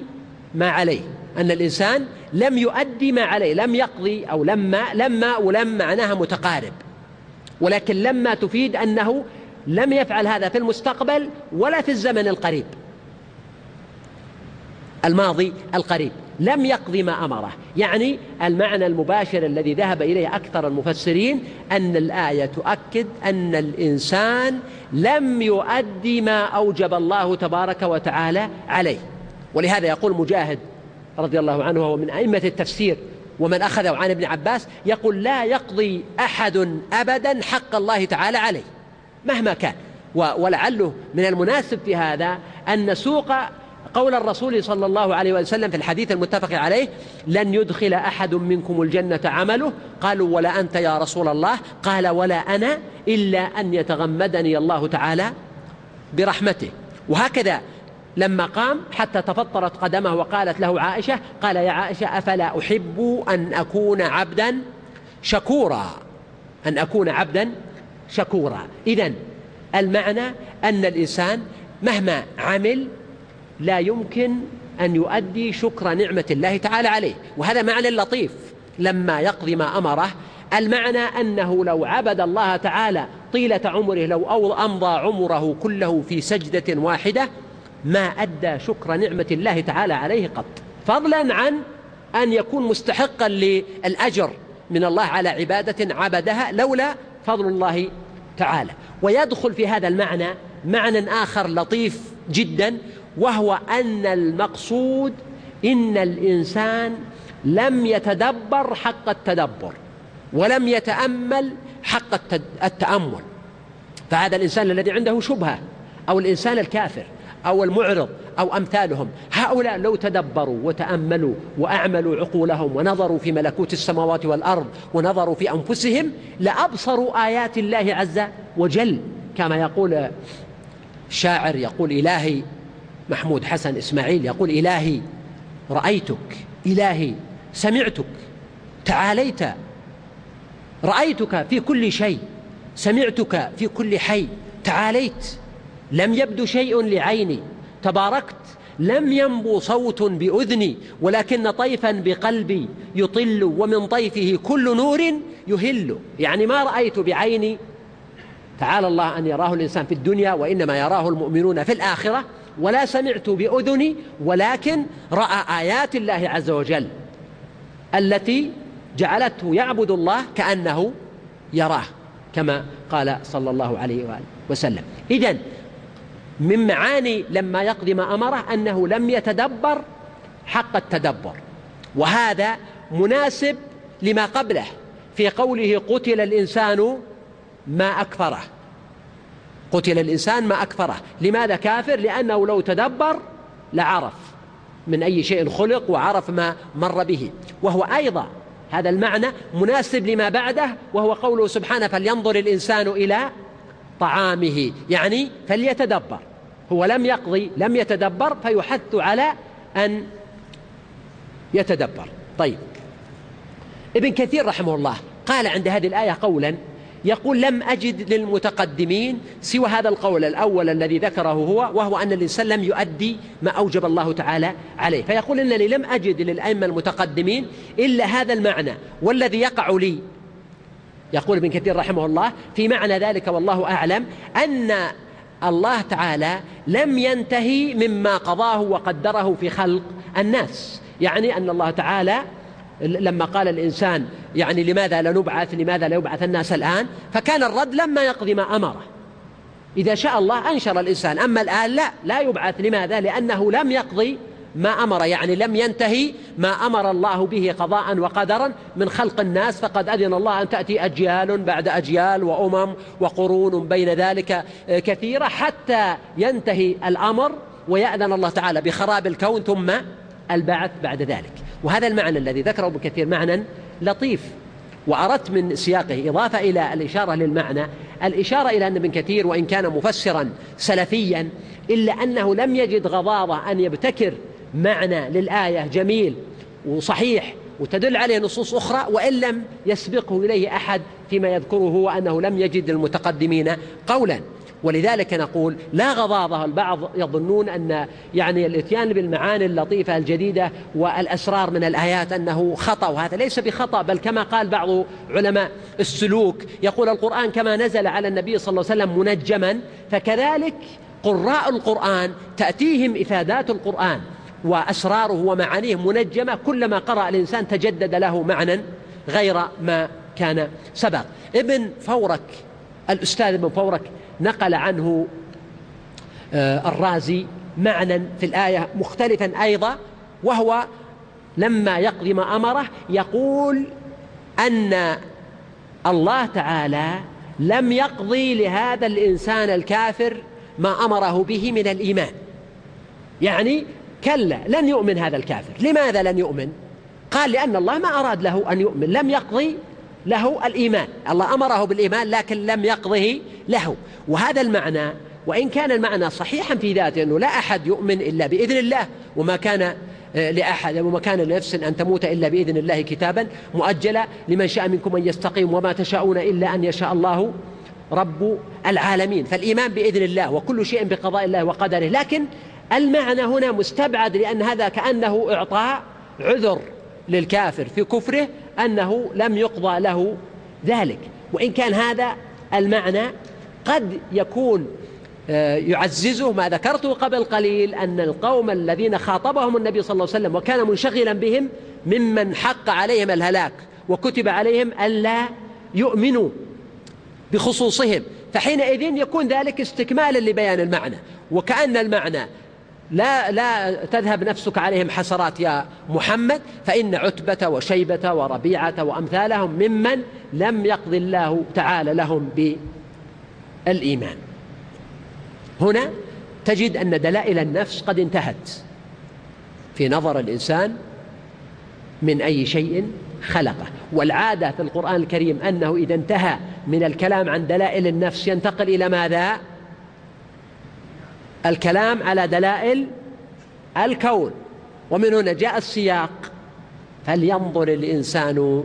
ما عليه. أن الإنسان لم يؤدي ما عليه لم يقضي أو لما لما ولم معناها متقارب. ولكن لما تفيد أنه لم يفعل هذا في المستقبل ولا في الزمن القريب. الماضي القريب. لم يقضي ما أمره. يعني المعنى المباشر الذي ذهب إليه أكثر المفسرين أن الآية تؤكد أن الإنسان لم يؤدي ما أوجب الله تبارك وتعالى عليه. ولهذا يقول مجاهد رضي الله عنه وهو من أئمة التفسير ومن أخذه عن ابن عباس يقول لا يقضي أحد أبدا حق الله تعالى عليه مهما كان. ولعله من المناسب في هذا أن نسوق قول الرسول صلى الله عليه وسلم في الحديث المتفق عليه لن يدخل أحد منكم الجنة عمله. قالوا ولا أنت يا رسول الله. قال ولا أنا إلا أن يتغمدني الله تعالى برحمته. وهكذا لما قام حتى تفطرت قدمه وقالت له عائشة قال يا عائشة أفلا أحب أن أكون عبدا شكورا. أن أكون عبدا شكورا. إذا المعنى أن الإنسان مهما عمل لا يمكن أن يؤدي شكر نعمة الله تعالى عليه. وهذا معنى لطيف. لما يقضي ما أمره المعنى أنه لو عبد الله تعالى طيلة عمره لو أمضى عمره كله في سجدة واحدة ما أدى شكر نعمة الله تعالى عليه قط. فضلا عن أن يكون مستحقا للأجر من الله على عبادة عبدها لولا فضل الله تعالى. ويدخل في هذا المعنى معنى آخر لطيف جدا وهو أن المقصود إن الإنسان لم يتدبر حق التدبر ولم يتأمل حق التأمل. فهذا الإنسان الذي عنده شبهة أو الإنسان الكافر أو المعرض أو أمثالهم هؤلاء لو تدبروا وتأملوا وأعملوا عقولهم ونظروا في ملكوت السماوات والأرض ونظروا في أنفسهم لأبصروا آيات الله عز وجل. كما يقول شاعر يقول إلهي محمود حسن إسماعيل يقول إلهي رأيتك إلهي سمعتك تعاليت رأيتك في كل شيء سمعتك في كل حي تعاليت لم يبدو شيء لعيني تباركت لم ينبو صوت بأذني ولكن طيفا بقلبي يطل ومن طيفه كل نور يهل. يعني ما رأيت بعيني. تعالى الله أن يراه الإنسان في الدنيا وإنما يراه المؤمنون في الآخرة. ولا سمعت بأذني ولكن رأى آيات الله عز وجل التي جعلته يعبد الله كأنه يراه كما قال صلى الله عليه وآله وسلم. إذن من معاني لما يقضي ما أمره أنه لم يتدبر حق التدبر وهذا مناسب لما قبله. في قوله قتل الإنسان ما أكفره. قتل الإنسان ما أكفره. لماذا كافر؟ لأنه لو تدبر لعرف من أي شيء خلق وعرف ما مر به. وهو أيضا هذا المعنى مناسب لما بعده وهو قوله سبحانه فلينظر الإنسان إلى طعامه. يعني فليتدبر. هو لم يقضي لم يتدبر فيحث على أن يتدبر. طيب. ابن كثير رحمه الله قال عند هذه الآية قولا يقول لم أجد للمتقدمين سوى هذا القول الأول الذي ذكره هو وهو أن الإنسان لم يؤدي ما أوجب الله تعالى عليه. فيقول إنني لم أجد للأئمة المتقدمين إلا هذا المعنى والذي يقع لي. يقول ابن كثير رحمه الله في معنى ذلك والله أعلم أن الله تعالى لم ينتهي مما قضاه وقدره في خلق الناس. يعني أن الله تعالى لما قال الإنسان يعني لماذا لا نبعث لماذا لا يبعث الناس الآن؟ فكان الرد لما يقضي ما أمره. إذا شاء الله أنشر الإنسان أما الآن لا لا يبعث. لماذا؟ لأنه لم يقضي ما أمر يعني لم ينتهي ما أمر الله به قضاء وقدرا من خلق الناس. فقد أذن الله أن تأتي أجيال بعد أجيال وأمم وقرون بين ذلك كثيرة حتى ينتهي الأمر ويأذن الله تعالى بخراب الكون ثم البعث بعد ذلك. وهذا المعنى الذي ذكره ابن كثير معنى لطيف. وأردت من سياقه إضافة إلى الإشارة للمعنى. الإشارة إلى أن ابن كثير وإن كان مفسرا سلفيا إلا أنه لم يجد غضاضة أن يبتكر معنى للآية جميل وصحيح وتدل عليه نصوص أخرى وإن لم يسبقه إليه أحد فيما يذكره هو أنه لم يجد للمتقدمين قولا. ولذلك نقول لا غضاضة البعض يظنون أن يعني الإتيان بالمعاني اللطيفة الجديدة والأسرار من الآيات أنه خطأ وهذا ليس بخطأ بل كما قال بعض علماء السلوك يقول القرآن كما نزل على النبي صلى الله عليه وسلم منجما فكذلك قراء القرآن تأتيهم إفادات القرآن وأسراره ومعانيه منجمة كلما قرأ الإنسان تجدد له معنى غير ما كان سبق. ابن فورك الأستاذ ابن فورك نقل عنه آه، الرازي معنى في الآية مختلفا أيضا وهو لما يقضي ما أمره يقول أن الله تعالى لم يقضي لهذا الإنسان الكافر ما أمره به من الإيمان. يعني كلا لن يؤمن هذا الكافر. لماذا لن يؤمن؟ قال لأن الله ما أراد له أن يؤمن لم يقضي له الإيمان. الله أمره بالإيمان لكن لم يقضه له. وهذا المعنى وإن كان المعنى صحيحا في ذاته أنه لا أحد يؤمن إلا بإذن الله وما كان آه، لأحد وما كان لنفس أن تموت إلا بإذن الله كتابا مؤجلا لمن شاء منكم أن يستقيم وما تشاءون إلا أن يشاء الله رب العالمين. فالإيمان بإذن الله وكل شيء بقضاء الله وقدره. لكن المعنى هنا مستبعد لأن هذا كأنه إعطاء عذر للكافر في كفره أنه لم يقضى له ذلك. وإن كان هذا المعنى قد يكون آه، يعززه ما ذكرته قبل قليل أن القوم الذين خاطبهم النبي صلى الله عليه وسلم وكان منشغلا بهم ممن حق عليهم الهلاك وكتب عليهم ألا يؤمنوا بخصوصهم. فحينئذ يكون ذلك استكمالا لبيان المعنى. وكأن المعنى لا لا تذهب نفسك عليهم حسرات يا محمد فإن عتبة وشيبة وربيعة وأمثالهم ممن لم يقض الله تعالى لهم بالإيمان. هنا تجد أن دلائل النفس قد انتهت. في نظر الإنسان من أي شيء خلقه. والعادة في القرآن الكريم أنه إذا انتهى من الكلام عن دلائل النفس ينتقل إلى ماذا؟ الكلام على دلائل الكون. ومن هنا جاء السياق. فلينظر الإنسان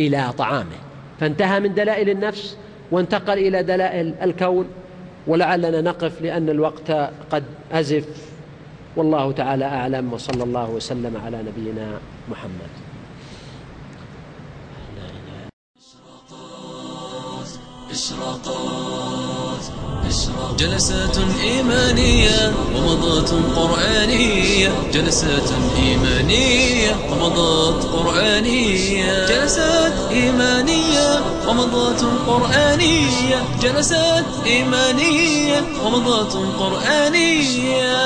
إلى طعامه. فانتهى من دلائل النفس وانتقل إلى دلائل الكون. ولعلنا نقف لأن الوقت قد أزف. والله تعالى أعلم. وصلى الله وسلم على نبينا محمد. إشراقات جلسات إيمانية ومضات قرآنية. جلسات إيمانية ومضات قرآنية. جلسات إيمانية ومضات قرآنية. جلسات إيمانية ومضات قرآنية.